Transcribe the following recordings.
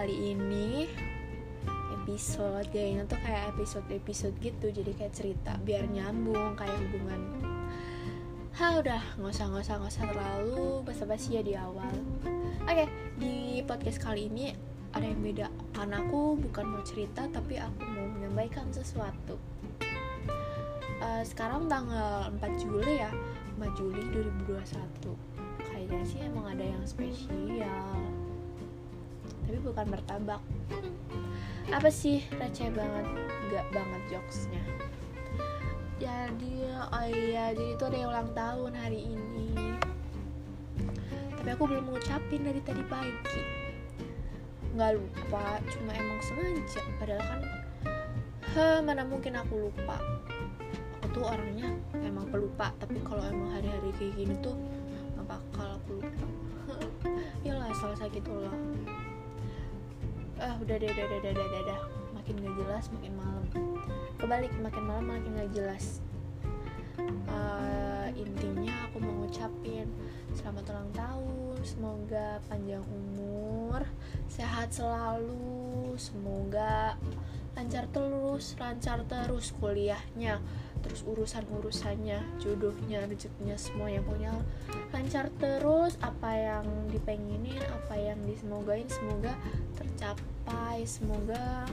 kali ini episode kayaknya tuh kayak episode-episode gitu. Jadi kayak cerita biar nyambung kayak hubungan. Ha udah nggak usah nggak usah nggak usah terlalu basa-basi ya di awal. Oke di podcast kali ini ada yang beda. Karena aku bukan mau cerita tapi aku mau menyampaikan sesuatu. Uh, sekarang tanggal 4 Juli ya. 4 Juli 2021 kayaknya sih emang ada yang spesial tapi bukan martabak apa sih? Receh banget. Nggak banget jokesnya. Jadi oh iya jadi itu ada yang ulang tahun hari ini. Tapi aku belum ngucapin dari tadi pagi. Nggak lupa cuma emang sengaja? Padahal kan he mana mungkin aku lupa. Aku tuh orangnya emang pelupa tapi kalau emang hari-hari kayak gini tuh bakal aku lupa. Lah salah gitu loh ah udah deh udah udah udah udah, udah. makin gak jelas makin malam kebalik makin malam makin gak jelas uh, intinya aku mau ngucapin selamat ulang tahun semoga panjang umur sehat selalu semoga lancar terus lancar terus kuliahnya. Terus urusan-urusannya jodohnya rezekinya semuanya punya lancar terus. Apa yang dipenginin apa yang disemogain semoga tercapai. Semoga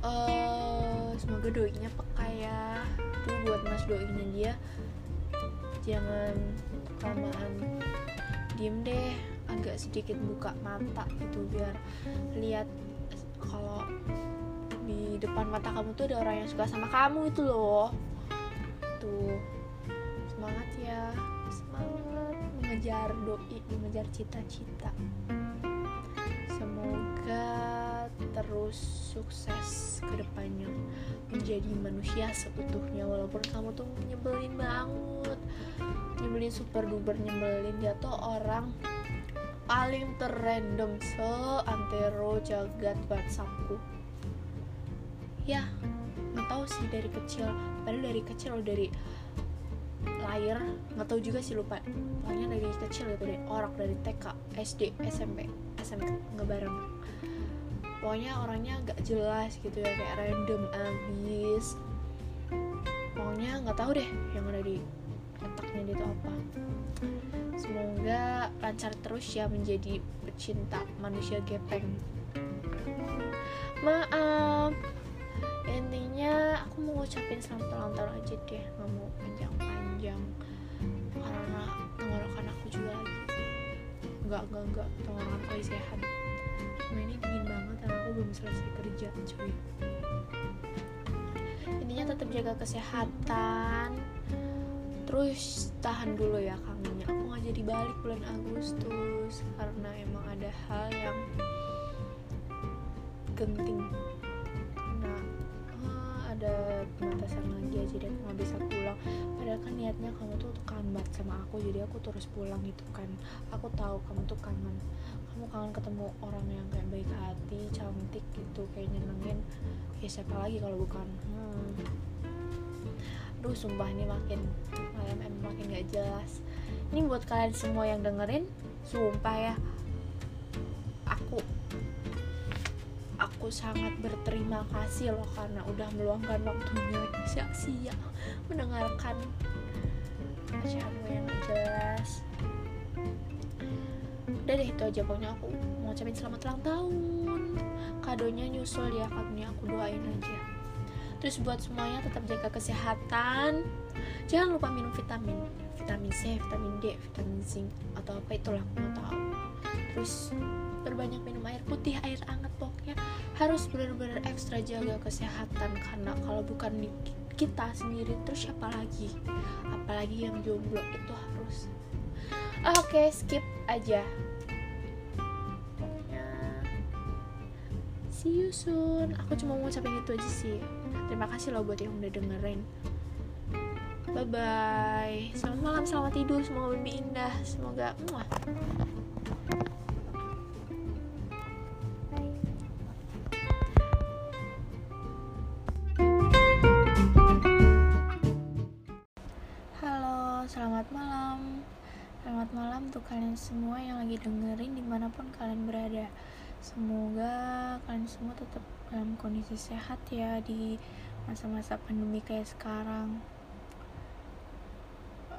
uh, semoga doinya peka ya. Itu buat mas doinya dia jangan kelamaan. Diem deh agak sedikit buka mata gitu biar lihat kalau di depan mata kamu tuh ada orang yang suka sama kamu itu loh. Tuh semangat ya. Semangat mengejar doi mengejar cita-cita. Semoga terus sukses ke depannya. Menjadi manusia seutuhnya walaupun kamu tuh nyebelin banget. Nyebelin super duper nyebelin dia tuh orang paling terrandom seantero jagat WhatsAppku ya nggak tahu sih dari kecil. Padahal dari kecil dari lahir. Nggak tahu juga sih lupa. Pokoknya dari kecil gitu dari orang dari TK SD SMP SMP nggak bareng. Pokoknya orangnya nggak jelas gitu ya kayak random abis pokoknya nggak tahu deh yang ada di otaknya itu apa semoga lancar terus ya menjadi pecinta manusia gepeng. Maaf. Intinya aku mau ngucapin selamat ulang tahun aja deh. Nggak mau panjang-panjang. Karena tenggorokan aku juga lagi. Nggak nggak nggak. Tenggorokan aku sehat. Cuma ini dingin banget karena aku belum selesai kerja cuy. Intinya tetap jaga kesehatan terus tahan dulu ya kangennya aku nggak jadi balik bulan Agustus karena emang ada hal yang genting. Ada pembatasan lagi aja dan aku nggak bisa pulang. Padahal kan niatnya kamu tuh kanbat sama aku jadi aku terus pulang gitu kan. Aku tahu kamu tuh kangen. Kamu kangen ketemu orang yang kayak baik hati cantik gitu kayak nyenengin. Ya siapa lagi kalau bukan? Hmm. Duh sumpah ini makin malam emang makin gak jelas. Ini buat kalian semua yang dengerin Sumpah ya Aku aku sangat berterima kasih loh karena udah meluangkan waktunya sia-sia mendengarkan bacaanmu yang jelas. Udah deh itu aja pokoknya. Aku mau ucapin selamat ulang tahun. Kadonya nyusul ya kadonya aku doain aja terus buat semuanya tetap jaga kesehatan. Jangan lupa minum vitamin. Vitamin C, vitamin D, vitamin zinc atau apa itulah aku tahu. Terus berbanyak minum air putih, air hangat pokoknya harus benar-benar ekstra jaga kesehatan. Karena kalau bukan kita sendiri terus siapa lagi? Apalagi yang jomblo itu harus. Oke okay, skip aja see you soon. Aku cuma mau ngucapin itu aja sih. Terima kasih loh buat yang udah dengerin. Bye bye selamat malam selamat tidur. Semoga mimpi indah. Semoga muah. Selamat malam untuk kalian semua yang lagi dengerin di mana pun kalian berada semoga kalian semua tetap dalam kondisi sehat ya di masa-masa pandemi kayak sekarang.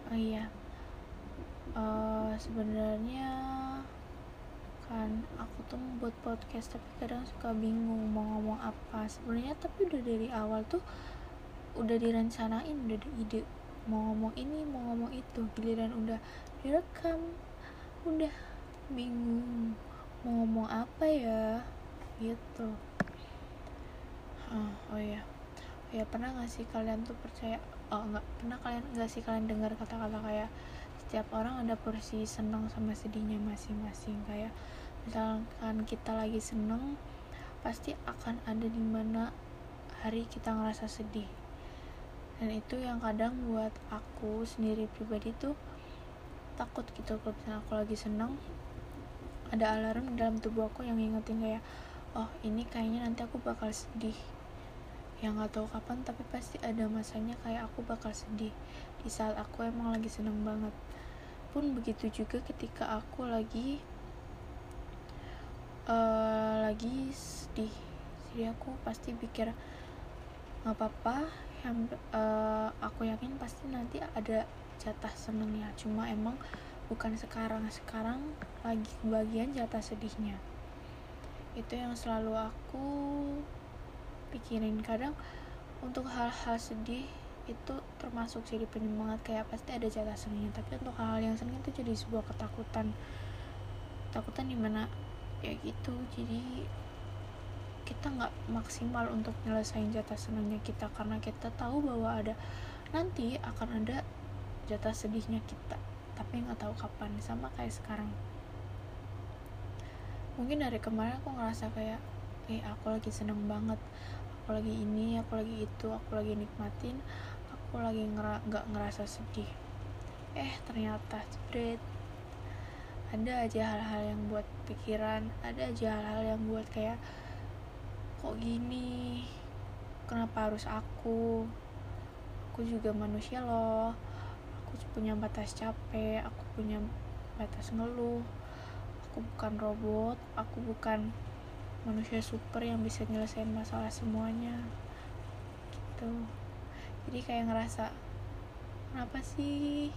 Oh iya. Uh, sebenarnya kan aku tuh buat podcast tapi kadang suka bingung mau ngomong apa. Sebenarnya tapi udah dari awal tuh udah direncanain udah ada ide mau ngomong ini mau ngomong itu. Giliran udah direkam udah bingung mau ngomong apa ya? Gitu. Oh, oh ya oh ya pernah gak sih kalian tuh percaya? Oh nggak pernah kalian nggak sih kalian dengar kata-kata kayak setiap orang ada porsi senang sama sedihnya masing-masing. Kayak misalkan kita lagi seneng pasti akan ada di mana hari kita ngerasa sedih. Dan itu yang kadang buat aku sendiri pribadi tuh takut gitu. Kalau misalnya aku lagi seneng ada alarm dalam tubuh aku yang ngingetin kayak oh ini kayaknya nanti aku bakal sedih. Yang nggak tahu kapan tapi pasti ada masanya kayak aku bakal sedih di saat aku emang lagi seneng banget. Pun begitu juga ketika aku lagi uh, lagi sedih. Jadi aku pasti pikir nggak apa-apa yang uh, aku yakin pasti nanti ada jatah senengnya. Cuma emang bukan sekarang sekarang lagi bagian jatah sedihnya. Itu yang selalu aku pikirin. Kadang untuk hal-hal sedih itu termasuk jadi penyemangat kayak pasti ada jatah senengnya tapi untuk hal-hal yang seneng itu jadi sebuah ketakutan. Ketakutan di mana ya gitu. Jadi kita nggak maksimal untuk nyelesain jatah senangnya kita. Karena kita tahu bahwa ada nanti akan ada jatah sedihnya kita tapi nggak tahu kapan. Sama kayak sekarang. Mungkin dari kemarin aku ngerasa kayak eh aku lagi seneng banget. Aku lagi ini aku lagi itu aku lagi nikmatin. Aku lagi nggak ngera ngerasa sedih. Eh ternyata jebret ada aja hal-hal yang buat pikiran ada aja hal-hal yang buat kayak kok gini? Kenapa harus aku? Aku juga manusia loh aku punya batas capek aku punya batas ngeluh. Aku bukan robot aku bukan manusia super yang bisa nyelesain masalah semuanya. Gitu. Jadi kayak ngerasa kenapa sih?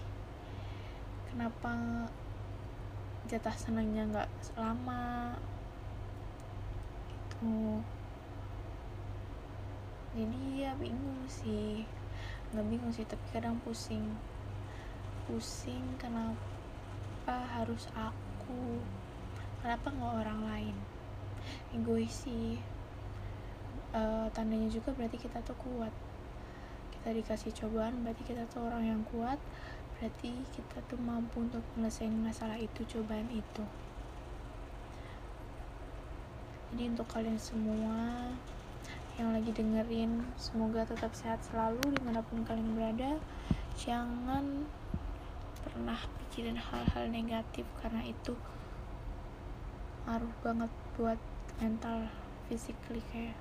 Kenapa jatah senangnya nggak lama? Gitu. Jadi ya bingung sih. Nggak bingung sih tapi kadang pusing pusing kenapa harus aku? Kenapa nggak orang lain? Egois sih. Uh, tandanya juga berarti kita tuh kuat. Kita dikasih cobaan berarti kita tuh orang yang kuat. Berarti kita tuh mampu untuk menyelesaikan masalah itu cobaan itu. Jadi untuk kalian semua yang lagi dengerin semoga tetap sehat selalu di mana pun kalian berada. Jangan pernah pikirin hal-hal negatif karena itu ngaruh banget buat mental physically kayak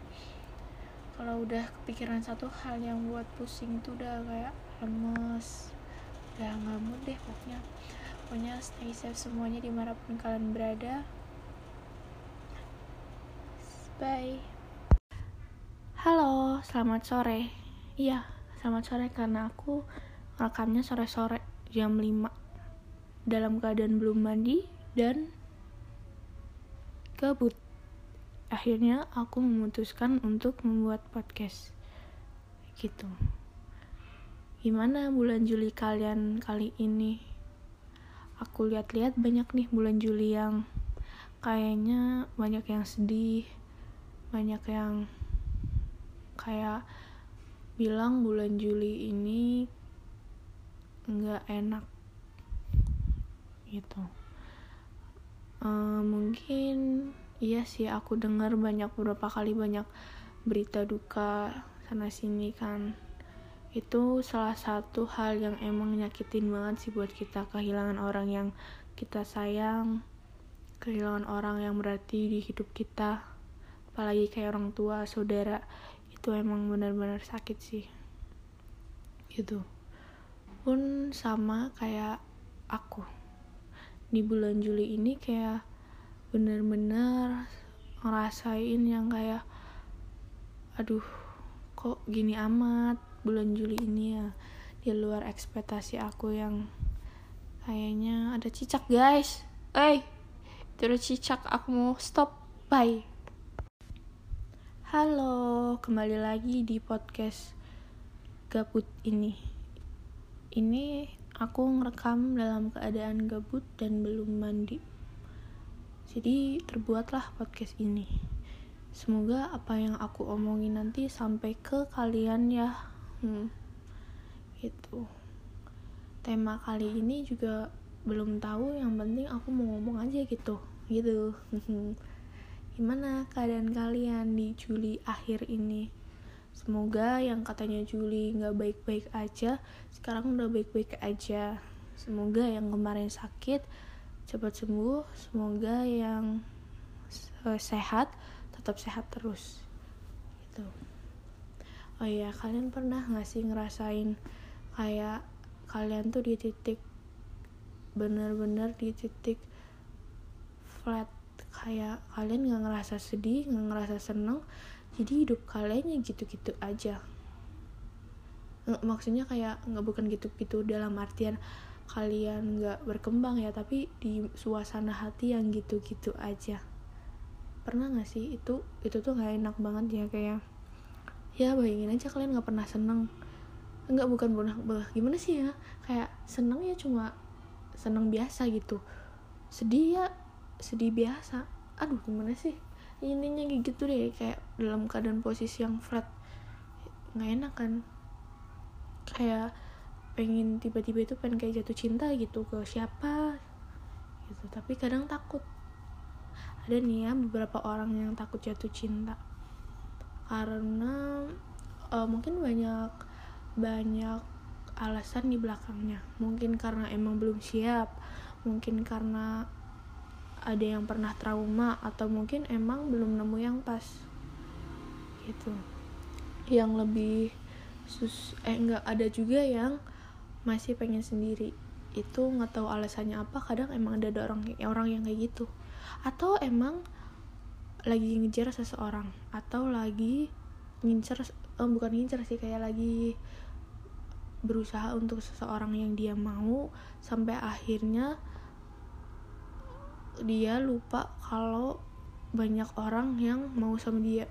kalau udah kepikiran satu hal yang buat pusing itu udah kayak lemes udah nggak mood deh pokoknya. Pokoknya stay safe semuanya di mana pun kalian berada. Bye. Halo selamat sore. Iya selamat sore karena aku rekamnya sore-sore jam 5 dalam keadaan belum mandi dan gabut. Akhirnya aku memutuskan untuk membuat podcast. Gitu. Gimana bulan Juli kalian kali ini? Aku lihat-lihat banyak nih bulan Juli yang kayaknya banyak yang sedih, banyak yang kayak bilang bulan Juli ini nggak enak. Gitu. Uh, mungkin iya sih aku dengar banyak beberapa kali banyak berita duka sana sini kan. Itu salah satu hal yang emang nyakitin banget sih buat kita kehilangan orang yang kita sayang kehilangan orang yang berarti di hidup kita apalagi kayak orang tua saudara. Itu emang benar-benar sakit sih. Gitu pun sama kayak aku. Di bulan Juli ini kayak bener-bener ngerasain yang kayak aduh kok gini amat bulan Juli ini ya? Di luar ekspektasi aku yang kayaknya ada cicak guys. Eh terus cicak. Aku mau stop. Bye. Halo kembali lagi di podcast gabut ini ini aku ngerekam dalam keadaan gabut dan belum mandi. Jadi terbuatlah podcast ini. Semoga apa yang aku omongin nanti sampai ke kalian ya. Hmm, gitu. Tema kali ini juga belum tahu yang penting aku mau ngomong aja gitu. Gitu. Gimana keadaan kalian di Juli akhir ini semoga yang katanya Juli nggak baik-baik aja sekarang udah baik-baik aja. Semoga yang kemarin sakit cepat sembuh semoga yang sehat tetap sehat terus. Gitu. Oh iya kalian pernah nggak sih ngerasain kayak kalian tuh di titik bener-bener di titik flat? Kayak kalian nggak ngerasa sedih nggak ngerasa seneng jadi hidup kalian ya gitu-gitu aja. Maksudnya kayak nggak bukan gitu-gitu dalam artian kalian nggak berkembang ya tapi di suasana hati yang gitu-gitu aja. Pernah nggak sih itu itu tuh nggak enak banget ya kayak ya bayangin aja kalian nggak pernah seneng. Nggak bukan pernah gimana sih ya? Kayak seneng ya cuma seneng biasa gitu. Sedih ya sedih biasa. Aduh gimana sih intinya gitu deh kayak dalam keadaan posisi yang flat. Nggak enak kan? Kayak pengen tiba-tiba itu pengen kayak jatuh cinta gitu ke siapa gitu. Tapi kadang takut. Ada nih ya beberapa orang yang takut jatuh cinta. Karena uh, mungkin banyak banyak alasan di belakangnya. Mungkin karena emang belum siap mungkin karena ada yang pernah trauma atau mungkin emang belum nemu yang pas. Gitu. Yang lebih sus eh enggak ada juga yang masih pengen sendiri. Itu nggak tahu alasannya apa kadang emang ada, orang orang yang kayak gitu. Atau emang lagi ngejar seseorang atau lagi ngincer eh, bukan ngincer sih kayak lagi berusaha untuk seseorang yang dia mau sampai akhirnya dia lupa kalau banyak orang yang mau sama dia.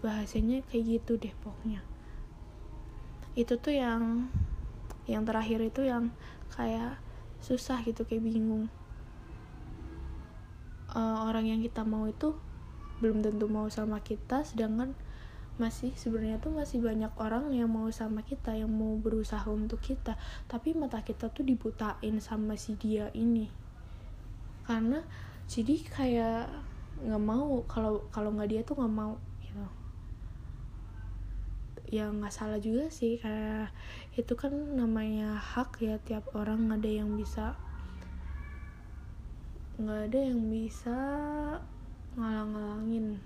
Bahasanya kayak gitu deh pokoknya. Itu tuh yang yang terakhir itu yang kayak susah gitu kayak bingung. Uh, orang yang kita mau itu belum tentu mau sama kita sedangkan masih sebenarnya tuh masih banyak orang yang mau sama kita yang mau berusaha untuk kita. Tapi mata kita tuh dibutain sama si dia ini karena jadi kayak nggak mau kalau kalau nggak dia tuh nggak mau gitu. Ya nggak salah juga sih kayak itu kan namanya hak ya tiap orang nggak ada yang bisa nggak ada yang bisa ngalang-ngalangin.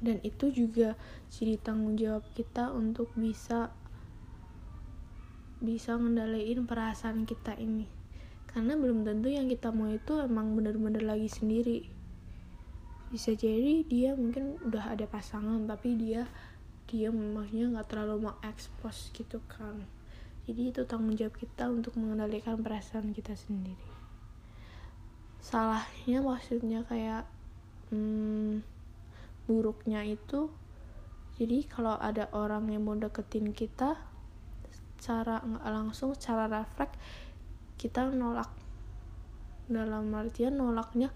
Dan itu juga jadi tanggung jawab kita untuk bisa bisa ngendalain perasaan kita ini karena belum tentu yang kita mau itu emang bener-bener lagi sendiri. Bisa jadi dia mungkin udah ada pasangan tapi dia dia maksudnya nggak terlalu mau ekspos gitu kan. Jadi itu tanggung jawab kita untuk mengendalikan perasaan kita sendiri. Salahnya maksudnya kayak hmm, buruknya itu jadi kalau ada orang yang mau deketin kita cara nggak langsung cara refleks kita nolak. Dalam artian nolaknya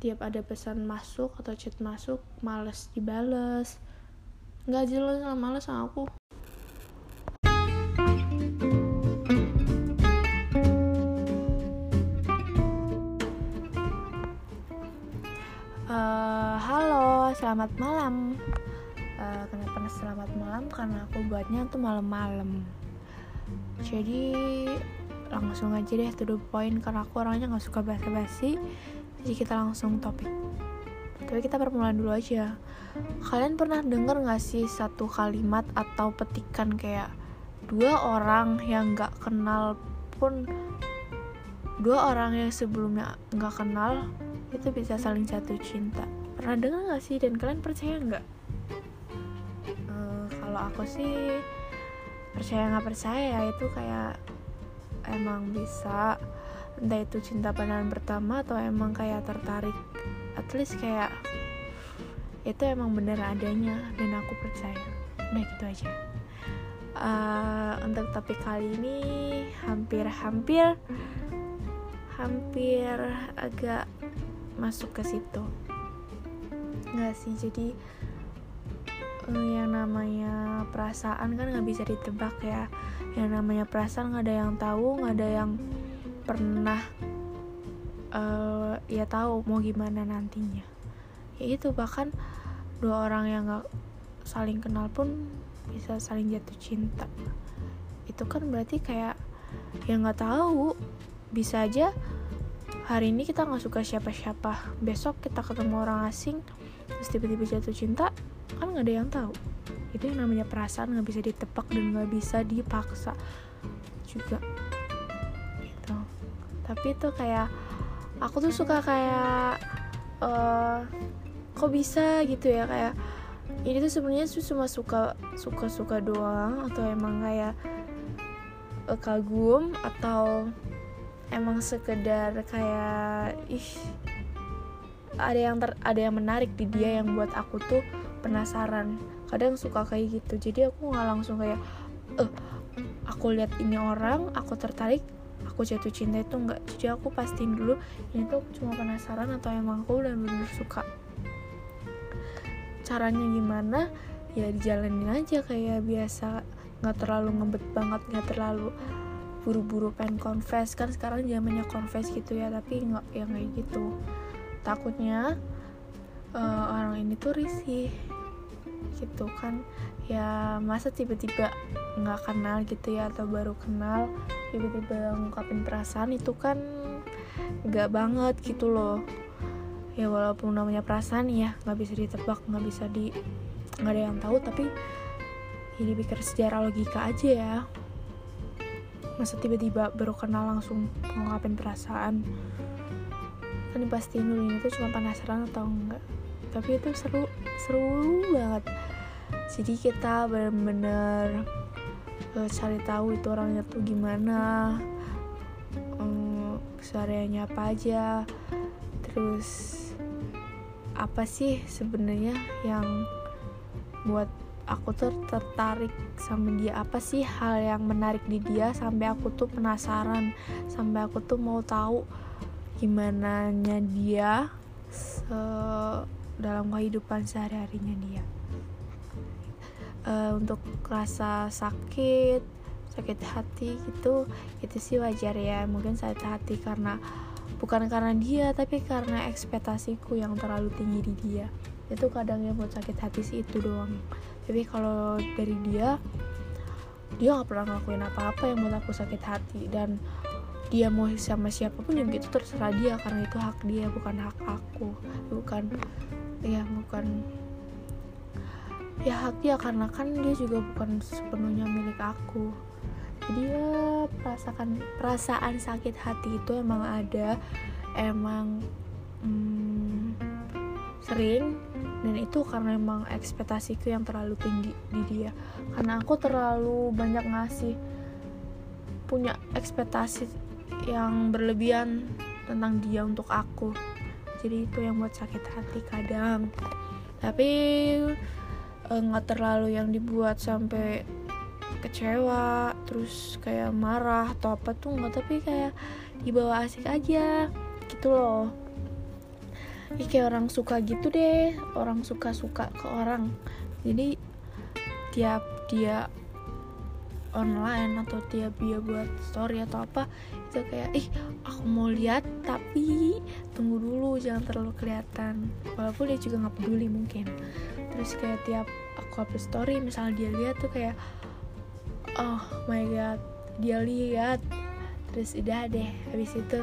tiap ada pesan masuk atau chat masuk males dibales. Nggak jelas males sama aku. Uh, halo selamat malam. Uh, kenapa selamat malam? Karena aku buatnya tuh malam-malam. Jadi langsung aja deh to the point karena aku orangnya nggak suka basa-basi. Jadi kita langsung topik. Tapi kita permulaan dulu aja. Kalian pernah denger gak sih satu kalimat atau petikan kayak dua orang yang gak kenal pun dua orang yang sebelumnya gak kenal itu bisa saling jatuh cinta. Pernah dengar gak sih? Dan kalian percaya nggak? Uh, kalau aku sih percaya nggak percaya itu kayak emang bisa entah itu cinta pandangan pertama atau emang kayak tertarik at least kayak itu emang bener adanya dan aku percaya. Udah gitu aja. Uh, untuk topik kali ini hampir-hampir hampir agak masuk ke situ. Nggak sih? Jadi yang namanya perasaan kan nggak bisa ditebak ya. Yang namanya perasaan nggak ada yang tahu nggak ada yang pernah uh, ya tahu mau gimana nantinya. Ya itu bahkan dua orang yang gak saling kenal pun bisa saling jatuh cinta. Itu kan berarti kayak yang nggak tahu bisa aja hari ini kita nggak suka siapa-siapa besok kita ketemu orang asing terus tiba-tiba jatuh cinta kan nggak ada yang tahu. Itu yang namanya perasaan nggak bisa ditebak dan nggak bisa dipaksa juga. Gitu. Tapi itu kayak aku tuh suka kayak uh, kok bisa gitu ya kayak ini tuh sebenarnya cuma suka suka suka doang atau emang kayak uh, kagum atau emang sekedar kayak ih ada yang ter, ada yang menarik di dia yang buat aku tuh penasaran. Kadang suka kayak gitu. Jadi aku nggak langsung kayak eh aku lihat ini orang aku tertarik aku jatuh cinta itu enggak jadi aku pastiin dulu ini tuh cuma penasaran atau emang aku udah bener suka. Caranya gimana? Ya dijalanin aja kayak biasa. Nggak terlalu ngebet banget nggak terlalu buru-buru pengen confess. Kan sekarang zamannya confess gitu ya tapi nggak yang kayak gitu. Takutnya uh, orang ini tuh risih gitu kan. Ya masa tiba-tiba nggak kenal gitu ya atau baru kenal tiba-tiba ngungkapin perasaan itu kan nggak banget gitu loh. Ya walaupun namanya perasaan ya nggak bisa ditebak nggak bisa di nggak ada yang tahu tapi ini ya pikir sejarah logika aja ya. Masa tiba-tiba baru kenal langsung ngungkapin perasaan? Kan pasti dulu ini tuh cuma penasaran atau enggak tapi itu seru seru banget. Jadi kita bener-bener uh, cari tahu itu orangnya tuh gimana um, kesehariannya apa aja. Terus apa sih sebenarnya yang buat aku tuh tertarik sama dia? Apa sih hal yang menarik di dia sampai aku tuh penasaran sampai aku tuh mau tahu gimana dia dalam kehidupan sehari-harinya dia. Uh, untuk rasa sakit sakit hati gitu itu sih wajar ya. Mungkin sakit hati karena bukan karena dia tapi karena ekspektasiku yang terlalu tinggi di dia. Itu kadang yang buat sakit hati sih itu doang. Tapi kalau dari dia dia nggak pernah ngelakuin apa-apa yang buat aku sakit hati. Dan dia mau sama siapa pun yang gitu terserah dia karena itu hak dia bukan hak aku bukan ya bukan. Ya hak dia karena kan dia juga bukan sepenuhnya milik aku. Dia perasaan perasaan sakit hati itu emang ada. Emang hmm, sering. Dan itu karena emang ekspektasiku yang terlalu tinggi di dia. Karena aku terlalu banyak ngasih punya ekspektasi yang berlebihan tentang dia untuk aku jadi itu yang buat sakit hati kadang. Tapi eh, nggak terlalu yang dibuat sampai kecewa terus kayak marah atau apa tuh nggak tapi kayak dibawa asik aja gitu loh. Ya, kayak orang suka gitu deh orang suka suka ke orang. Jadi tiap dia online atau tiap dia buat story atau apa itu kayak ih aku mau lihat tapi tunggu dulu jangan terlalu kelihatan. Walaupun dia juga nggak peduli mungkin. Terus kayak tiap aku upload story misalnya dia lihat tuh kayak oh my god dia lihat. Terus udah deh habis itu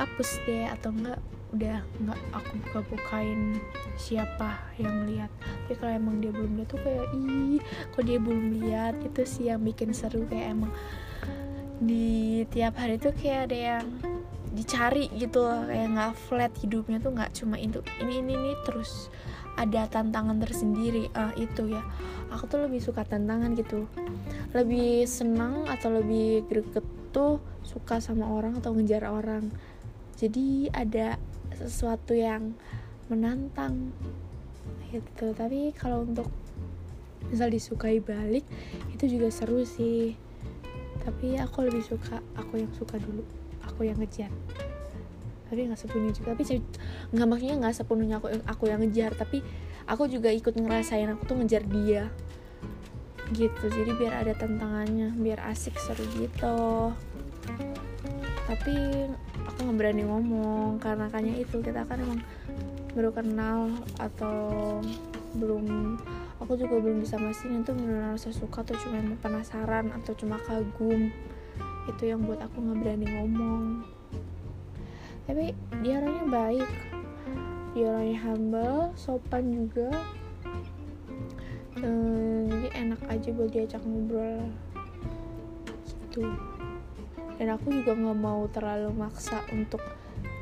hapus deh atau enggak udah enggak aku buka bukain siapa yang lihat. Tapi kalau emang dia belum lihat tuh kayak ih kok dia belum lihat? Itu sih yang bikin seru kayak emang di tiap hari tuh kayak ada yang dicari gitu loh kayak nggak flat hidupnya tuh nggak cuma itu. Ini ini ini terus ada tantangan tersendiri. Ah itu ya. Aku tuh lebih suka tantangan gitu. Lebih senang atau lebih greget tuh suka sama orang atau ngejar orang. Jadi ada sesuatu yang menantang gitu. Tapi kalau untuk misal disukai balik itu juga seru sih. Tapi aku lebih suka aku yang suka dulu aku yang ngejar. Tapi nggak sepenuhnya juga. Tapi nggak maksudnya nggak sepenuhnya aku aku yang ngejar tapi aku juga ikut ngerasain aku tuh ngejar dia. Gitu. Jadi biar ada tantangannya biar asik seru gitu. Tapi aku nggak berani ngomong karena kayaknya itu kita kan emang baru kenal atau belum aku juga belum bisa mastiin itu benar rasa suka atau cuma penasaran atau cuma kagum. Itu yang buat aku nggak berani ngomong. Tapi dia orangnya baik. Dia orangnya humble sopan juga. Ehm, jadi enak aja buat diajak ngobrol. Gitu dan aku juga nggak mau terlalu maksa untuk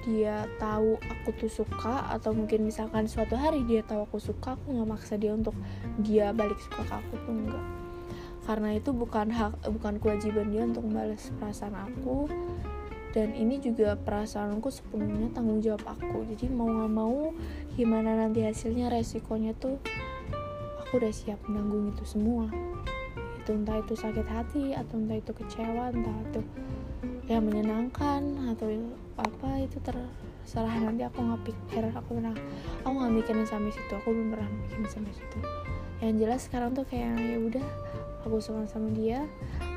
dia tahu aku tuh suka atau mungkin misalkan suatu hari dia tahu aku suka aku nggak maksa dia untuk dia balik suka ke aku tuh enggak karena itu bukan hak bukan kewajiban dia untuk membalas perasaan aku. Dan ini juga perasaanku sepenuhnya tanggung jawab aku. Jadi mau nggak mau gimana nanti hasilnya resikonya tuh aku udah siap menanggung itu semua. Itu entah itu sakit hati atau entah itu kecewa entah itu ya menyenangkan atau apa itu terserah. Nanti aku nggak pikir aku pernah aku nggak mikirin sampai situ aku belum pernah mikirin sampai situ. Yang jelas sekarang tuh kayak ya udah aku suka sama dia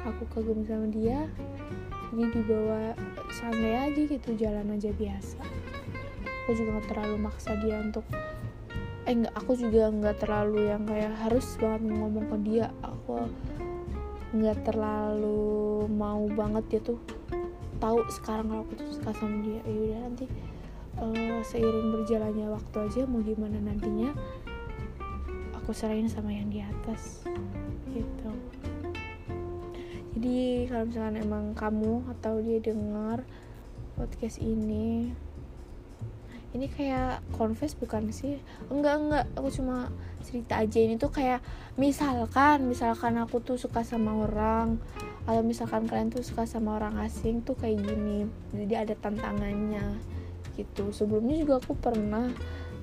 aku kagum sama dia jadi dibawa santai aja gitu jalan aja biasa. Aku juga nggak terlalu maksa dia untuk eh enggak aku juga nggak terlalu yang kayak harus banget ngomong ke dia. Aku nggak terlalu mau banget dia tuh tahu sekarang kalau aku tuh suka sama dia ya udah nanti uh, seiring berjalannya waktu aja mau gimana nantinya aku serahin sama yang di atas gitu. Jadi kalau misalkan emang kamu atau dia dengar podcast ini ini kayak confess bukan sih? Enggak enggak. Aku cuma cerita aja. Ini tuh kayak misalkan misalkan aku tuh suka sama orang atau misalkan kalian tuh suka sama orang asing tuh kayak gini. Jadi ada tantangannya gitu. Sebelumnya juga aku pernah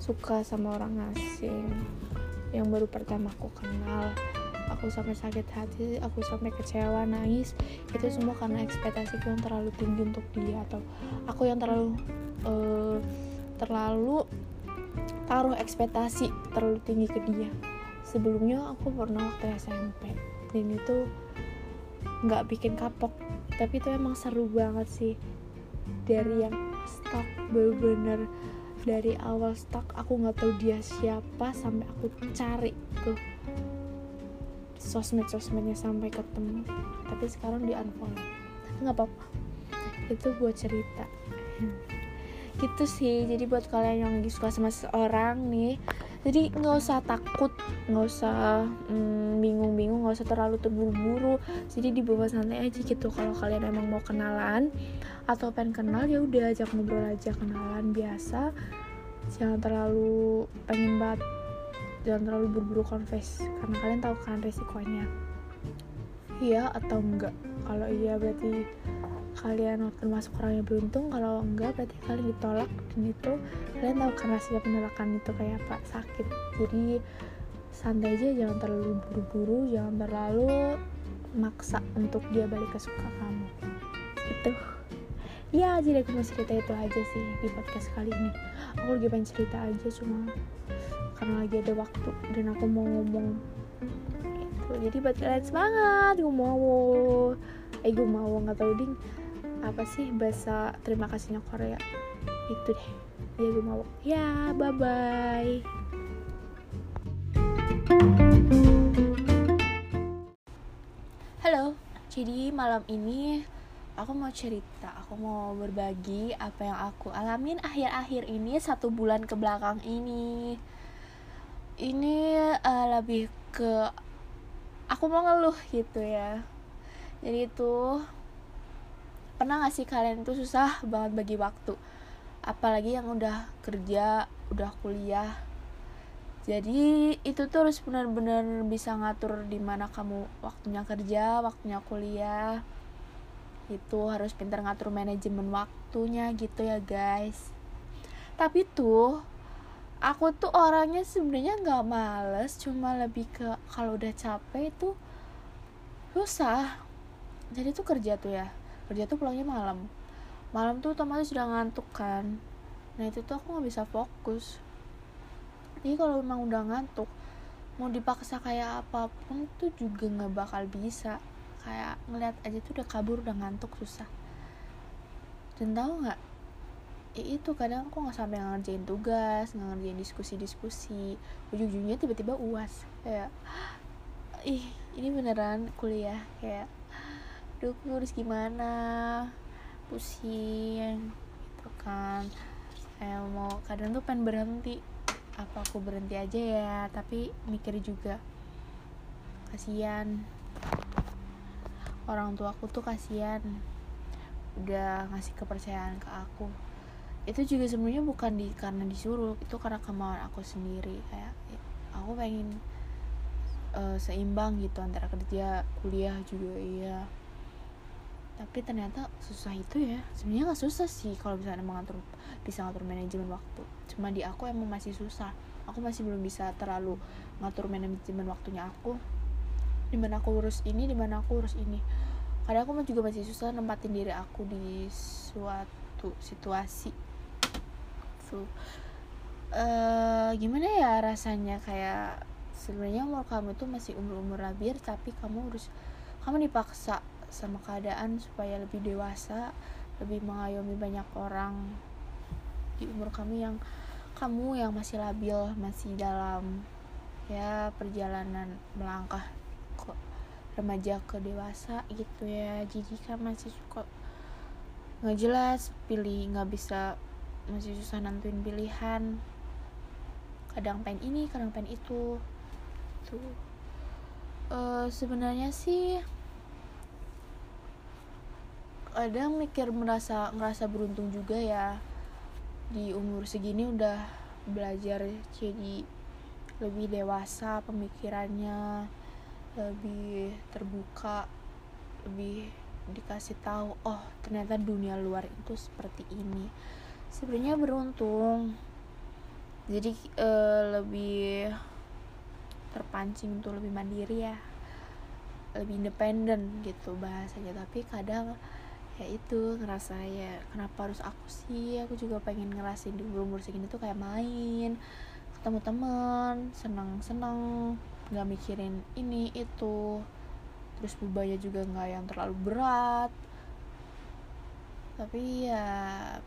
suka sama orang asing yang baru pertama aku kenal. Aku sampai sakit hati aku sampai kecewa nangis. Itu semua karena ekspektasiku yang terlalu tinggi untuk dia atau aku yang terlalu uh, terlalu taruh ekspektasi terlalu tinggi ke dia. Sebelumnya aku pernah waktu SMP dan itu nggak bikin kapok tapi itu emang seru banget sih. Dari yang stuck bener-bener dari awal stuck aku nggak tahu dia siapa sampai aku cari tuh sosmed-sosmednya sampai ketemu tapi sekarang di unfollow. Nggak apa-apa itu buat cerita gitu sih jadi buat kalian yang lagi suka sama seseorang nih jadi nggak usah takut nggak usah mm, bingung-bingung nggak usah terlalu terburu-buru. Jadi dibawa santai aja gitu kalau kalian emang mau kenalan atau pengen kenal ya udah ajak ngobrol aja kenalan biasa. Jangan terlalu pengen banget jangan terlalu buru-buru confess karena kalian tahu kan resikonya. Iya atau enggak? Kalau iya berarti kalian termasuk orang yang beruntung kalau enggak berarti kalian ditolak dan itu kalian tahu kan rasanya penolakan itu kayak apa sakit. Jadi santai aja jangan terlalu buru-buru jangan terlalu maksa untuk dia balik ke suka kamu. Itu ya jadi aku mau cerita itu aja sih di podcast kali ini. Aku lagi pengen cerita aja cuma karena lagi ada waktu dan aku mau ngomong. Gitu. Jadi buat kalian semangat gue mau eh gue mau nggak tahu ding apa sih bahasa terima kasihnya Korea? Itu deh. Ya gue mau. Ya bye bye halo jadi malam ini aku mau cerita, aku mau berbagi apa yang aku alamin akhir-akhir ini satu bulan ke belakang ini. Ini uh, lebih ke aku mau ngeluh gitu ya. Jadi itu pernah gak sih kalian tuh susah banget bagi waktu? Apalagi yang udah kerja udah kuliah. Jadi itu tuh harus benar-benar bisa ngatur di mana kamu waktunya kerja waktunya kuliah. Itu harus pintar ngatur manajemen waktunya gitu ya guys. Tapi tuh aku tuh orangnya sebenarnya nggak males cuma lebih ke kalau udah capek itu susah. Jadi tuh kerja tuh ya kerja tuh pulangnya malam. Malam tuh otomatis sudah ngantuk kan. Nah itu tuh aku nggak bisa fokus. Jadi kalau memang udah ngantuk mau dipaksa kayak apa pun tuh juga nggak bakal bisa. Kayak ngeliat aja tuh udah kabur udah ngantuk susah. Dan tahu nggak? Ya itu kadang aku nggak sampai ngerjain tugas nggak ngerjain diskusi-diskusi. Ujung-ujungnya tiba-tiba uas. Kayak ih ini beneran kuliah. Kayak aduh aku harus gimana? Pusing gitu kan. Kayak mau kadang tuh pengen berhenti. Apa aku berhenti aja ya tapi mikir juga. Kasihan orang tua aku tuh kasihan udah ngasih kepercayaan ke aku. Itu juga sebenarnya bukan di karena disuruh itu karena kemauan aku sendiri. Kayak aku pengen uh, seimbang gitu antara kerja kuliah juga iya tapi ternyata susah itu ya. Sebenarnya nggak susah sih kalau misalnya mengatur bisa ngatur manajemen waktu. Cuma di aku emang masih susah. Aku masih belum bisa terlalu ngatur manajemen waktunya aku. Di mana aku urus ini di mana aku urus ini. Kadang aku juga masih susah nempatin diri aku di suatu situasi. Tuh uh, gimana ya rasanya? Kayak sebenarnya umur kamu itu masih umur umur labir tapi kamu harus kamu dipaksa sama keadaan supaya lebih dewasa lebih mengayomi banyak orang di umur kamu yang kamu yang masih labil masih dalam ya perjalanan melangkah ke remaja ke dewasa gitu ya. Jadi kan masih suka nggak jelas pilih nggak bisa masih susah nentuin pilihan. Kadang pengen ini kadang pengen itu. Tuh. Uh, sebenarnya sih kadang mikir merasa ngerasa beruntung juga ya. Di umur segini udah belajar jadi lebih dewasa pemikirannya lebih terbuka lebih dikasih tahu oh ternyata dunia luar itu seperti ini. Sebenarnya beruntung. Jadi uh, lebih terpancing untuk lebih mandiri ya. Lebih independen gitu bahasanya. Tapi kadang ya itu ngerasa ya kenapa harus aku sih? Aku juga pengen ngerasain di umur umur segini tuh kayak main ketemu teman senang nggak mikirin ini itu. Terus bebannya juga nggak yang terlalu berat. Tapi ya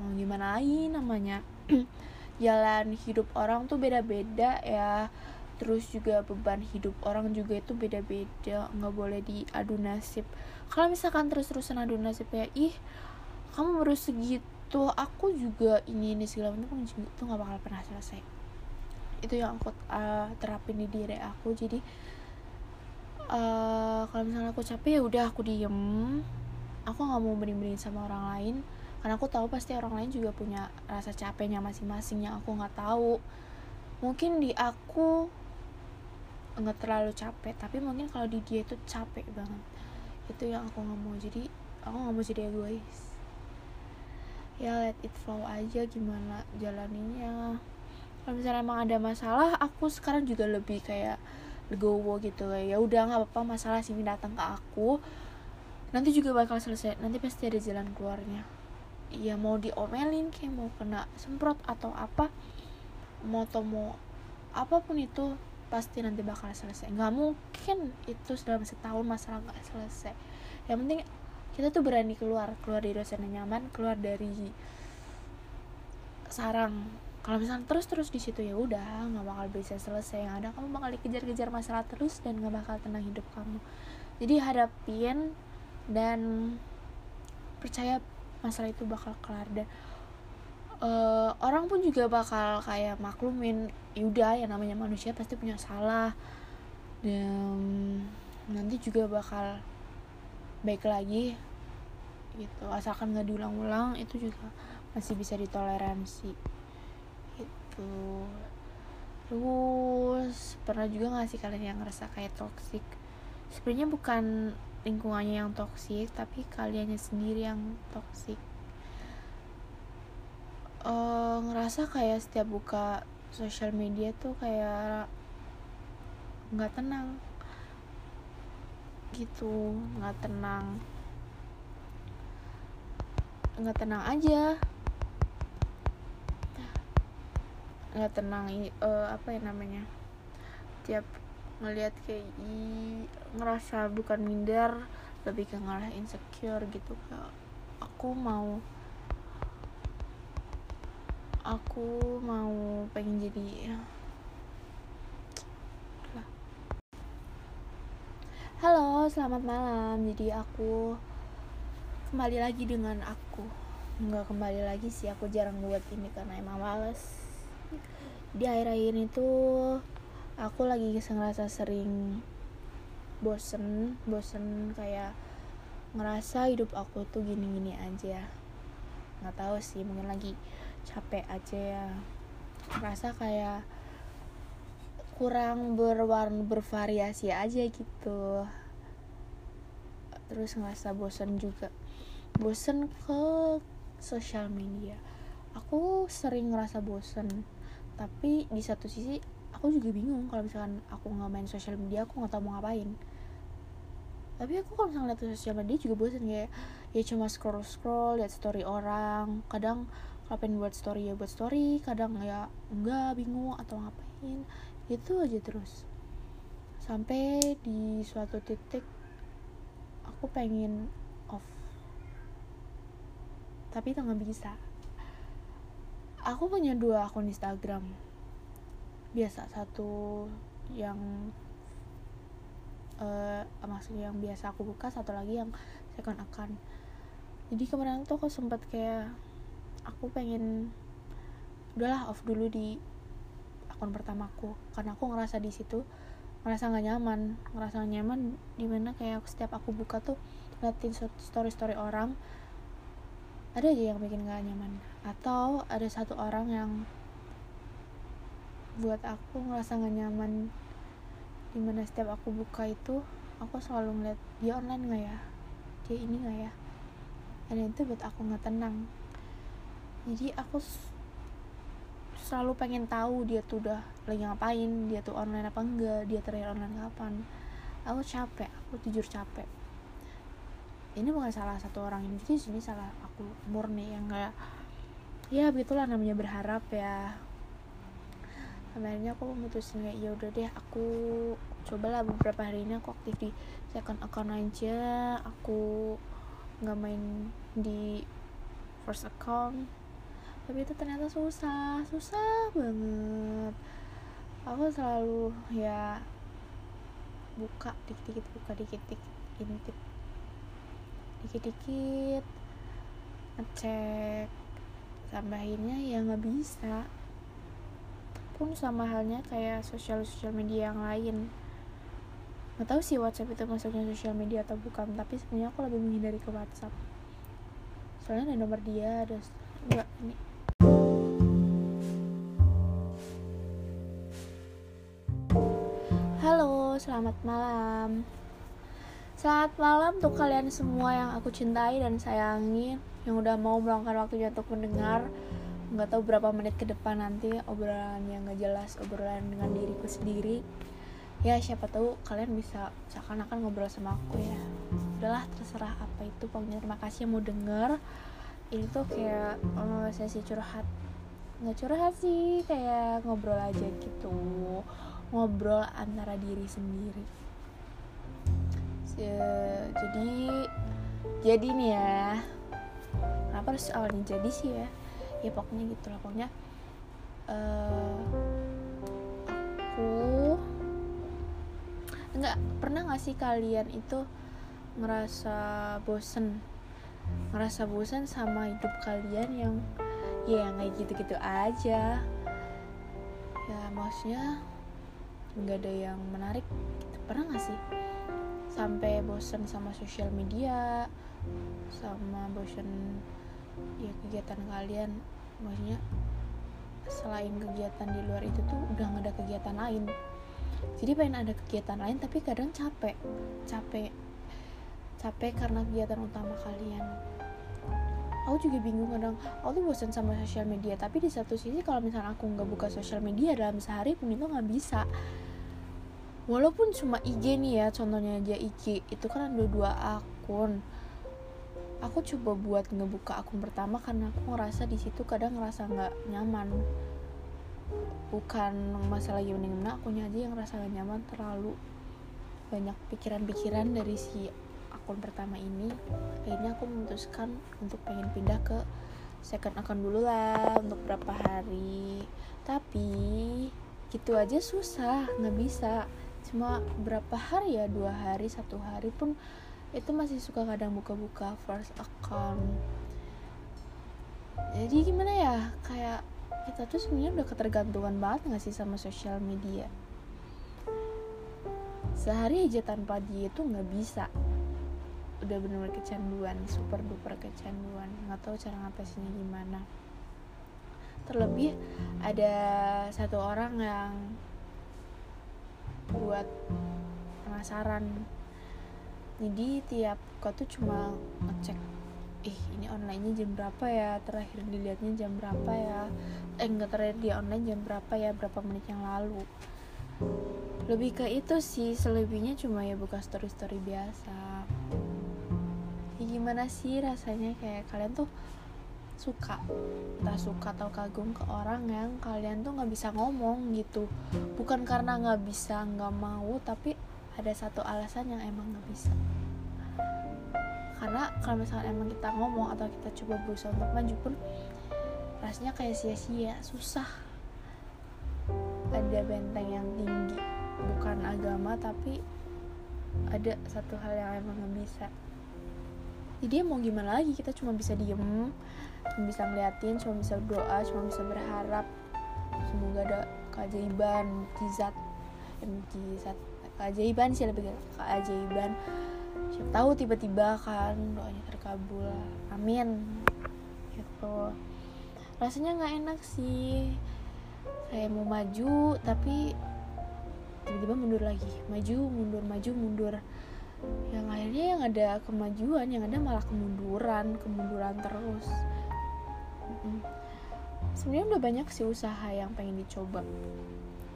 mau gimana lagi namanya? Jalan hidup orang tuh beda-beda ya terus juga beban hidup orang juga itu beda-beda nggak boleh diadu nasib. Kalau misalkan terus-terusan adu nasib ya ih kamu baru segitu aku juga ini ini segala macam itu nggak bakal pernah selesai. Itu yang aku uh, terapin di diri aku. Jadi uh, kalau misalnya aku capek ya udah aku diem. Aku nggak mau bening-bening sama orang lain. Karena aku tahu pasti orang lain juga punya rasa capeknya masing-masing yang aku nggak tahu. Mungkin di aku nggak terlalu capek tapi mungkin kalau di dia itu capek banget. Itu yang aku nggak mau. Jadi aku nggak mau jadi egois. Ya let it flow aja gimana jalaninya kalau misalnya emang ada masalah aku sekarang juga lebih kayak legowo gitu. Ya udah nggak apa-apa masalah sini datang ke aku. Nanti juga bakal selesai. Nanti pasti ada jalan keluarnya. Ya mau diomelin kayak mau kena semprot atau apa mau mau apa pun itu pasti nanti bakal selesai. Nggak mungkin itu dalam setahun masalah nggak selesai. Yang penting kita tuh berani keluar keluar dari zona nyaman keluar dari sarang. Kalau misalnya terus terus di situ ya udah nggak bakal bisa selesai. Yang ada kamu bakal dikejar-kejar masalah terus dan nggak bakal tenang hidup kamu. Jadi hadapin dan percaya masalah itu bakal kelar. Dan uh, orang pun juga bakal kayak maklumin yaudah yang namanya manusia pasti punya salah. Dan nanti juga bakal baik lagi gitu. Asalkan nggak diulang-ulang itu juga masih bisa ditoleransi gitu. Terus pernah juga gak sih kalian yang ngerasa kayak toxic? Sebenarnya bukan lingkungannya yang toksik tapi kaliannya sendiri yang toksik uh, ngerasa kayak setiap buka sosial media tuh kayak nggak tenang. Gitu nggak tenang. Nggak tenang aja. Nggak tenang uh, apa ya namanya? Tiap ngelihat kayak i, ngerasa bukan minder lebih ke ngerasa insecure gitu kayak aku mau aku mau pengen jadi Halo, selamat malam. Jadi aku kembali lagi dengan aku. Nggak kembali lagi sih, aku jarang buat ini karena emang males. Di akhir-akhir itu aku lagi ngerasa sering bosen, bosen kayak ngerasa hidup aku tuh gini-gini aja. Nggak tahu sih, mungkin lagi capek aja ya. Ngerasa kayak kurang berwarna bervariasi aja gitu. Terus ngerasa bosan juga. Bosan ke sosial media. Aku sering ngerasa bosan tapi di satu sisi aku juga bingung kalau misalkan aku nggak main sosial media aku nggak tahu mau ngapain. Tapi aku kalau misalnya lihat sosial media juga bosan kayak ya cuma scroll scroll lihat story orang. Kadang pengen buat story? Ya buat story kadang ya enggak bingung atau ngapain. Itu aja terus. Sampai di suatu titik aku pengen off. Tapi itu nggak bisa. Aku punya dua akun Instagram. Biasa satu yang uh, maksudnya yang biasa aku buka satu lagi yang second account. Jadi kemarin tuh aku sempat kayak aku pengen udahlah off dulu di akun pertamaku. Karena aku ngerasa di situ ngerasa nggak nyaman. Ngerasa gak nyaman di mana kayak setiap aku buka tuh ngeliatin story story orang ada aja yang bikin gak nyaman. Atau ada satu orang yang buat aku ngerasa gak nyaman di mana setiap aku buka itu aku selalu ngeliat dia online nggak ya? Dia ini nggak ya? Dan itu buat aku nggak tenang jadi aku selalu pengen tahu dia tuh udah lagi ngapain dia tuh online apa enggak dia terakhir online kapan. Aku capek aku jujur capek. Ini bukan salah satu orang ini sih ini salah aku murni yang kayak ya begitulah namanya berharap ya. Akhirnya aku memutuskan kayak ya udah deh aku cobalah beberapa hari ini aku aktif di second account aja. Aku nggak main di first account tapi itu ternyata susah susah banget. Aku selalu ya buka dikit-dikit buka dikit-dikit intip. Dikit-dikit ngecek tambahinnya ya nggak bisa. Pun sama halnya kayak sosial sosial media yang lain. Nggak tahu sih WhatsApp itu masuknya sosial media atau bukan tapi sebenarnya aku lebih menghindari ke WhatsApp. Soalnya ada nomor dia ada enggak ini selamat malam. Selamat malam untuk kalian semua yang aku cintai dan sayangi Yang udah mau meluangkan waktunya untuk mendengar. Nggak tahu berapa menit ke depan nanti Obrolan yang gak jelas Obrolan dengan diriku sendiri. Ya siapa tahu kalian bisa Seakan-akan ngobrol sama aku ya. Udahlah terserah apa itu Pokoknya terima kasih yang mau denger. Ini tuh kayak uh, sesi curhat. Nggak curhat sih Kayak ngobrol aja gitu ngobrol antara diri sendiri. Jadi jadi nih ya kenapa harus awalnya jadi sih ya? Ya pokoknya gitu lah pokoknya uh, aku nggak pernah nggak sih kalian itu ngerasa bosen? Ngerasa bosen sama hidup kalian yang ya kayak gitu-gitu aja. Ya maksudnya nggak ada yang menarik. Gitu. pernah nggak sih? Sampai bosen sama sosial media sama bosan ya kegiatan kalian. Maksudnya selain kegiatan di luar itu tuh udah gak ada kegiatan lain. Jadi pengen ada kegiatan lain tapi kadang capek. Capek capek karena kegiatan utama kalian. Aku juga bingung kadang. Aku tuh bosan sama sosial media tapi di satu sisi kalau misalnya aku nggak buka sosial media dalam sehari pun itu nggak bisa walaupun cuma IG nih ya contohnya aja IG itu kan ada dua akun. Aku coba buat ngebuka akun pertama karena aku ngerasa di situ kadang ngerasa nggak nyaman. Bukan masalah gimana gimana akunya aja yang ngerasa gak nyaman terlalu banyak pikiran-pikiran dari si akun pertama ini. Akhirnya aku memutuskan untuk pengen pindah ke second akun dulu lah untuk berapa hari. Tapi gitu aja susah nggak bisa cuma berapa hari ya? Dua hari satu hari pun itu masih suka kadang buka-buka first account. Jadi gimana ya? Kayak kita tuh sebenarnya udah ketergantungan banget gak sih sama sosial media? Sehari aja tanpa dia tuh nggak bisa. Udah bener-bener kecanduan super duper kecanduan. Nggak tahu cara ngatasinnya gimana. Terlebih ada satu orang yang buat penasaran jadi tiap kau tuh cuma ngecek ih ini onlinenya jam berapa ya? Terakhir dilihatnya jam berapa ya? Eh enggak terakhir dia online jam berapa ya? Berapa menit yang lalu? Lebih ke itu sih selebihnya cuma ya buka story story biasa. Ya gimana sih rasanya? Kayak kalian tuh suka tak suka atau kagum ke orang yang kalian tuh nggak bisa ngomong gitu. Bukan karena nggak bisa nggak mau tapi ada satu alasan yang emang nggak bisa. Karena kalau misalnya emang kita ngomong atau kita coba berusaha untuk maju pun rasanya kayak sia-sia susah. Ada benteng yang tinggi bukan agama tapi ada satu hal yang emang nggak bisa. Jadi mau gimana lagi? Kita cuma bisa diem cuma bisa ngeliatin cuma bisa berdoa cuma bisa berharap. Semoga ada keajaiban mukjizat. Eh, mukjizat. Keajaiban sih lebih keajaiban. Siapa tahu tiba-tiba kan doanya terkabul. Amin. Gitu. Rasanya nggak enak sih. Kayak mau maju tapi tiba-tiba mundur lagi. Maju mundur maju mundur. Yang akhirnya yang ada kemajuan yang ada malah kemunduran kemunduran terus sebenarnya udah banyak sih usaha yang pengen dicoba.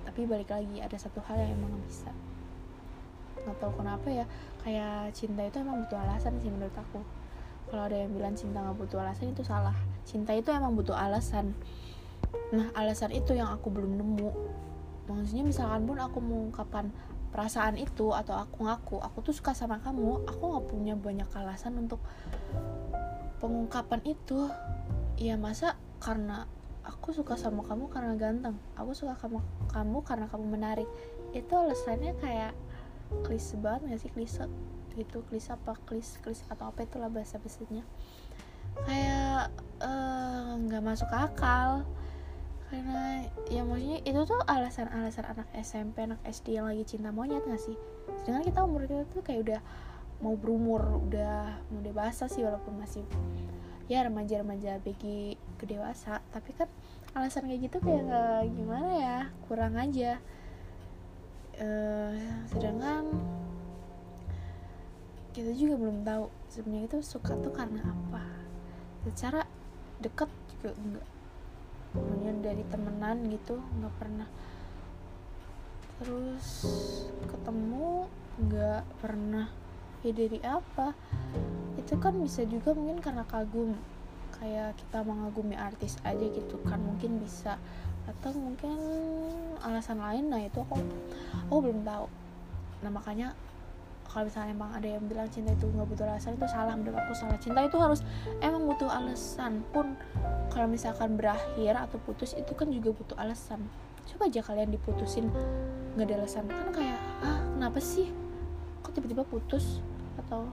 Tapi balik lagi ada satu hal yang emang gak bisa. Nggak tahu kenapa ya kayak cinta itu emang butuh alasan sih menurut aku. Kalau ada yang bilang cinta nggak butuh alasan itu salah. Cinta itu emang butuh alasan. Nah alasan itu yang aku belum nemu. Maksudnya misalkan pun aku mengungkapkan perasaan itu atau aku ngaku aku tuh suka sama kamu aku nggak punya banyak alasan untuk pengungkapan itu ya masa karena aku suka sama kamu karena ganteng? Aku suka sama kamu karena kamu menarik. Itu alasannya kayak klise banget gak sih? Klise gitu klise apa? Klis klis atau apa itulah bahasa bahasanya kayak eh, nggak uh, masuk akal. Karena ya maksudnya itu tuh alasan-alasan anak SMP anak SD yang lagi cinta monyet gak sih? Sedangkan kita umur kita tuh kayak udah mau berumur udah mau dewasa sih walaupun masih ya remaja-remaja bagi ke dewasa tapi kan alasan kayak gitu kayak gak gimana ya kurang aja. Uh, sedangkan kita juga belum tahu sebenarnya itu suka tuh karena apa. Secara deket juga enggak kemudian dari temenan gitu nggak pernah. Terus ketemu nggak pernah ya dari apa? Itu kan bisa juga mungkin karena kagum kayak kita mengagumi artis aja gitu kan mungkin bisa. Atau mungkin alasan lain nah itu aku aku belum tahu. Nah makanya kalau misalnya emang ada yang bilang cinta itu nggak butuh alasan itu salah. Menurut aku salah. Cinta itu harus emang butuh alasan pun. Kalau misalkan berakhir atau putus itu kan juga butuh alasan. Coba aja kalian diputusin nggak ada alasan. Kan kayak ah kenapa sih tiba-tiba putus atau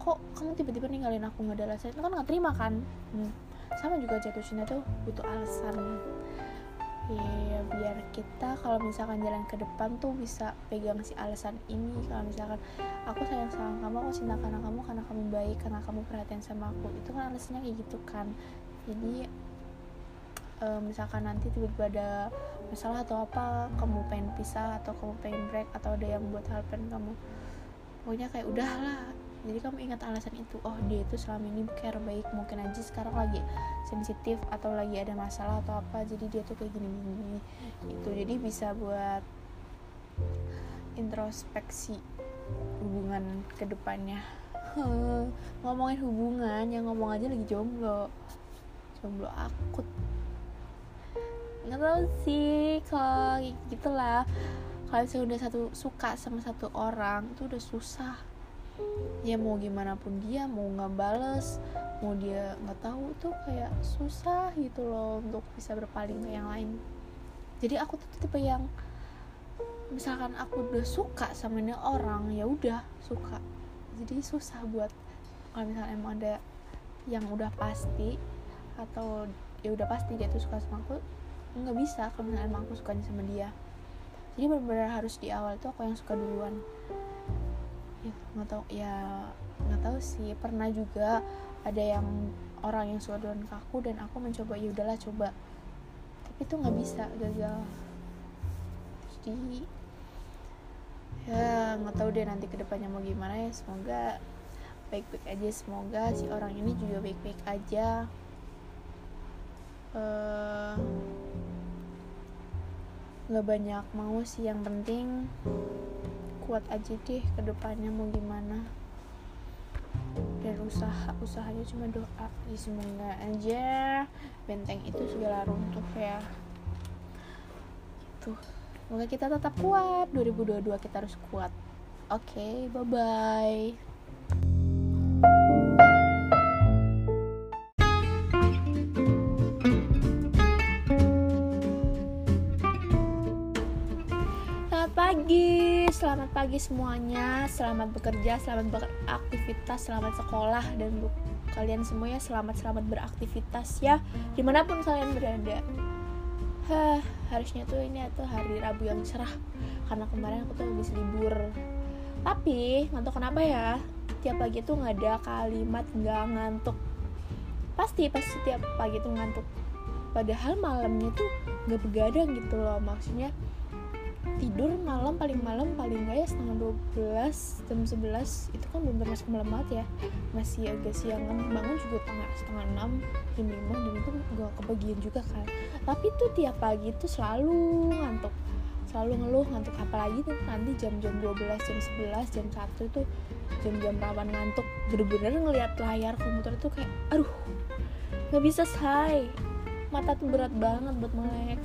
kok kamu tiba-tiba ninggalin aku nggak ada alasan? Itu kan nggak terima kan? Hmm. Sama juga jatuh cinta tuh butuh alasan. Ya biar kita kalau misalkan jalan ke depan tuh bisa pegang si alasan ini. Kalau misalkan aku sayang sama kamu aku cinta karena kamu karena kamu baik karena kamu perhatian sama aku. Itu kan alasannya kayak gitu kan. Jadi e, misalkan nanti tiba-tiba ada masalah atau apa kamu pengen pisah atau kamu pengen break atau ada yang buat hal pengen kamu pokoknya kayak udahlah. Jadi kamu ingat alasan itu oh dia itu selama ini care baik mungkin aja sekarang lagi sensitif atau lagi ada masalah atau apa jadi dia tuh kayak gini gini itu jadi bisa buat introspeksi hubungan ke depannya ngomongin hubungan yang ngomong aja lagi jomblo. Jomblo akut nggak tahu sih kalau gitulah. Kalau misalnya udah satu suka sama satu orang itu udah susah. Ya mau gimana pun dia mau nggak bales mau dia nggak tahu tuh kayak susah gitu loh untuk bisa berpaling ke yang lain. Jadi aku tuh tipe yang misalkan aku udah suka sama ini orang ya udah suka. Jadi susah buat kalau misalnya emang ada yang udah pasti atau ya udah pasti dia tuh suka sama aku nggak bisa kalau emang aku sukanya sama dia. Jadi benar-benar harus di awal tuh aku yang suka duluan. Ya nggak tahu ya nggak tahu sih. Pernah juga ada yang orang yang suka dengan aku dan aku mencoba ya udahlah coba. Tapi itu nggak bisa gagal. Jadi ya nggak tahu deh nanti ke depannya mau gimana ya. Semoga baik-baik aja. Semoga si orang ini juga baik-baik aja uh, nggak banyak mau sih yang penting kuat aja deh ke depannya mau gimana. Dan usaha usahanya cuma doa ya semoga aja. Benteng itu segala runtuh ya. Gitu. Semoga kita tetap kuat. 2022 kita harus kuat. Oke okay, bye bye selamat pagi semuanya. Selamat bekerja, selamat beraktivitas, selamat sekolah dan bu kalian semuanya selamat-selamat beraktivitas ya di mana pun kalian berada. Hah, harusnya tuh ini tuh hari Rabu yang cerah karena kemarin aku tuh habis libur. Tapi ngantuk kenapa ya? Tiap pagi tuh nggak ada kalimat nggak ngantuk. Pasti pasti tiap pagi tuh ngantuk. Padahal malamnya tuh nggak begadang gitu loh maksudnya tidur malam paling malam paling gak ya setengah 12 jam 11 itu kan belum termasuk malam banget ya. Masih agak siangan bangun juga tengah setengah 6 jam 5 dan itu gak kebagian juga kan. Tapi tuh tiap pagi tuh selalu ngantuk. Selalu ngeluh ngantuk apalagi tuh? Nanti jam-jam 12 jam 11 jam 1 tuh jam-jam rawan ngantuk. Bener-bener ngeliat layar komputer tuh kayak aduh nggak bisa say. Mata tuh berat banget buat melek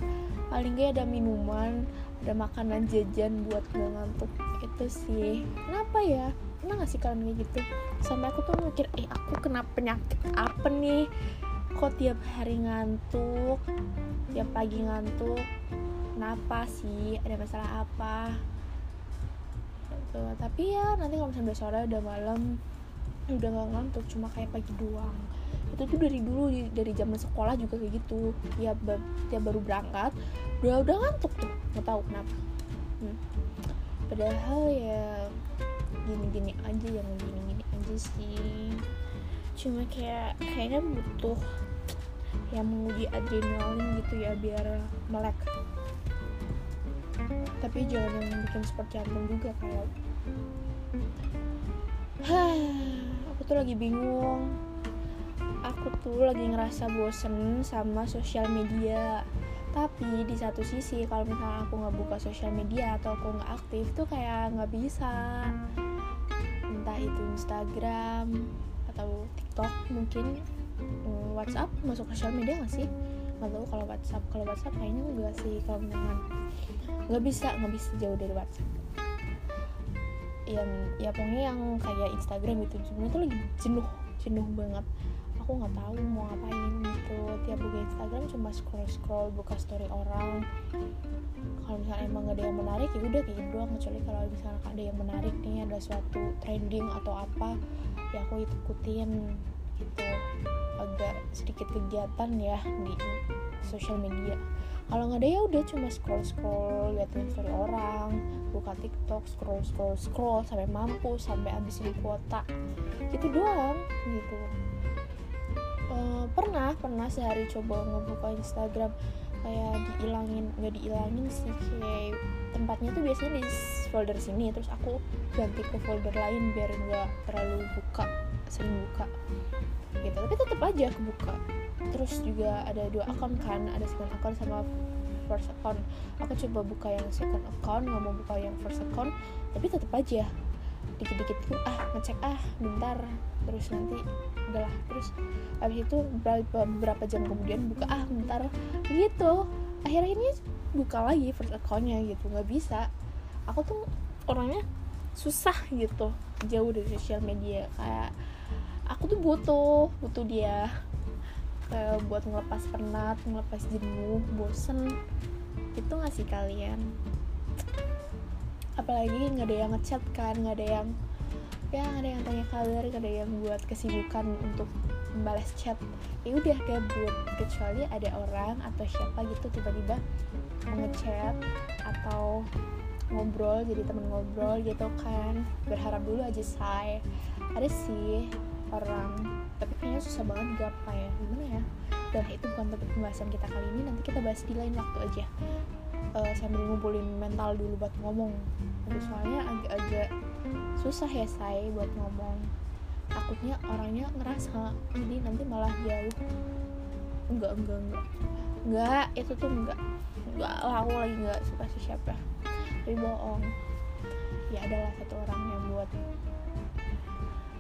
paling gak ada minuman ada makanan jajan buat gak ngantuk. Itu sih. Kenapa ya? Pernah gak sih kalian kayak gitu? Sampai aku tuh mikir eh aku kena penyakit apa nih? Kok tiap hari ngantuk? Tiap pagi ngantuk? Kenapa sih? Ada masalah apa? Gitu. tapi ya nanti kalau misalnya udah sore udah malam udah gak ngantuk cuma kayak pagi doang itu tuh dari dulu dari zaman sekolah juga kayak gitu. Tiap tiap baru berangkat udah udah ngantuk tuh nggak tahu kenapa. Hmm. padahal ya gini-gini aja yang gini-gini aja sih. Cuma kayak kayaknya butuh yang menguji adrenalin gitu ya biar melek. Tapi jangan yang bikin sport jantung juga kayak aku tuh lagi bingung aku tuh lagi ngerasa bosen sama sosial media. Tapi di satu sisi kalau misalnya aku nggak buka sosial media atau aku nggak aktif tuh kayak nggak bisa. Entah itu Instagram atau TikTok mungkin. Hmm, WhatsApp masuk sosial media nggak sih? Nggak tahu kalau WhatsApp kalau WhatsApp kayaknya enggak sih kalau misalkan nggak bisa nggak bisa jauh dari WhatsApp. Yang ya pokoknya yang kayak Instagram gitu sebenarnya tuh lagi jenuh jenuh banget aku nggak tahu mau ngapain gitu. Tiap buka Instagram cuma scroll scroll buka story orang. Kalau misalnya emang ada yang menarik ya udah kayak gitu doang. Kecuali kalau misalnya ada yang menarik nih ada suatu trending atau apa ya aku ikutin gitu. Agak sedikit kegiatan ya di sosial media. Kalau nggak ada ya udah cuma scroll scroll liatin story orang buka tiktok scroll scroll scroll sampai mampu sampai habisin kuota. Gitu doang gitu uh, pernah pernah sehari coba ngebuka instagram. Kayak diilangin nggak diilangin sih kayak tempatnya tuh biasanya di folder sini terus aku ganti ke folder lain biar nggak terlalu buka sering buka. Gitu tapi tetap aja kebuka. Terus juga ada dua akun kan ada second account sama first account. Aku coba buka yang second account nggak mau buka yang first account tapi tetap aja. Dikit-dikit ah ngecek ah bentar. Terus nanti udahlah terus habis itu beberapa, jam kemudian buka ah bentar. Gitu. Akhirnya ini buka lagi first accountnya gitu nggak bisa. Aku tuh orangnya susah gitu jauh dari sosial media. Kayak aku tuh butuh butuh dia kayak buat ngelepas penat ngelepas jenuh bosen. Itu ngasih kalian? Apalagi nggak ada yang ngechat kan nggak ada yang ya ada yang tanya kabar ada yang buat kesibukan untuk membalas chat ya udah gabut. Kecuali ada orang atau siapa gitu tiba-tiba ngechat atau ngobrol jadi temen ngobrol gitu kan. Berharap dulu aja say. Ada sih orang tapi kayaknya susah banget gapai. Ya gimana ya? Dan itu bukan topik pembahasan kita kali ini. Nanti kita bahas di lain waktu aja uh, sambil ngumpulin mental dulu buat ngomong. Aduh, soalnya agak-agak susah ya saya buat ngomong. Takutnya orangnya ngerasa jadi nanti malah jauh. Enggak enggak enggak. Enggak itu tuh enggak. Enggak lah aku lagi enggak suka siapa. Tapi bohong. Ya adalah satu orang yang buat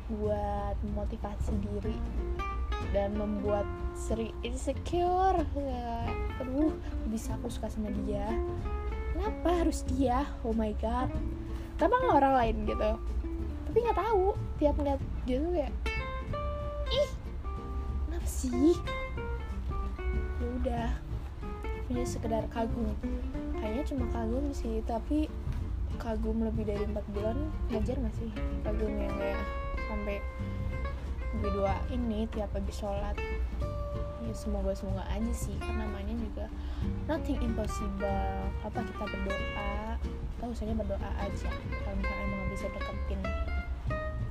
buat motivasi diri dan membuat seri insecure. Ya, aduh bisa aku suka sama dia. Kenapa harus dia? Oh my god. Kenapa nggak orang lain gitu? Tapi nggak tahu tiap ngeliat dia tuh kayak ih kenapa sih? Ya udah punya sekedar kagum. Kayaknya cuma kagum sih tapi kagum lebih dari empat bulan ngajar masih kagum yang kayak sampai gue nih tiap habis sholat. Ya semoga semoga aja sih kan namanya juga nothing impossible. Apa kita berdoa? Kita usahanya berdoa aja. Kalau misalnya emang bisa deketin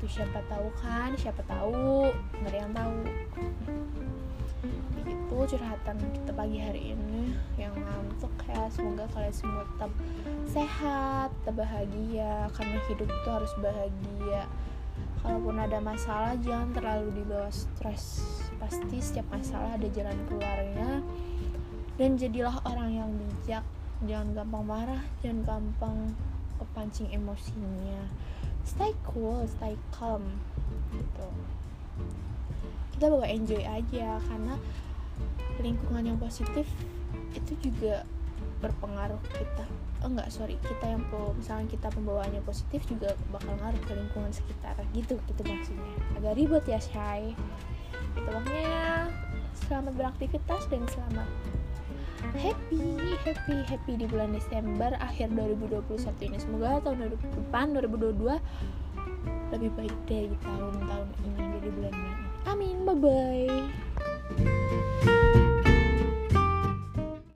itu siapa tahu kan siapa tahu nggak ada yang tahu. Itu curhatan kita pagi hari ini yang ngantuk ya. Semoga kalian semua tetap sehat tetap bahagia karena hidup itu harus bahagia kalaupun ada masalah jangan terlalu dibawa stres. Pasti setiap masalah ada jalan keluarnya. Dan jadilah orang yang bijak. Jangan gampang marah jangan gampang kepancing emosinya. Stay cool stay calm gitu. Kita bawa enjoy aja karena lingkungan yang positif itu juga berpengaruh kita. Oh enggak sorry. Kita yang misalnya kita pembawaannya positif juga bakal ngaruh ke lingkungan sekitar. Gitu gitu maksudnya. Agak ribet ya Shay itu makanya selamat beraktivitas dan selamat happy happy happy di bulan Desember akhir 2021 ini. Semoga tahun depan 2022 lebih baik dari tahun-tahun ini dari bulan ini. Amin. Bye bye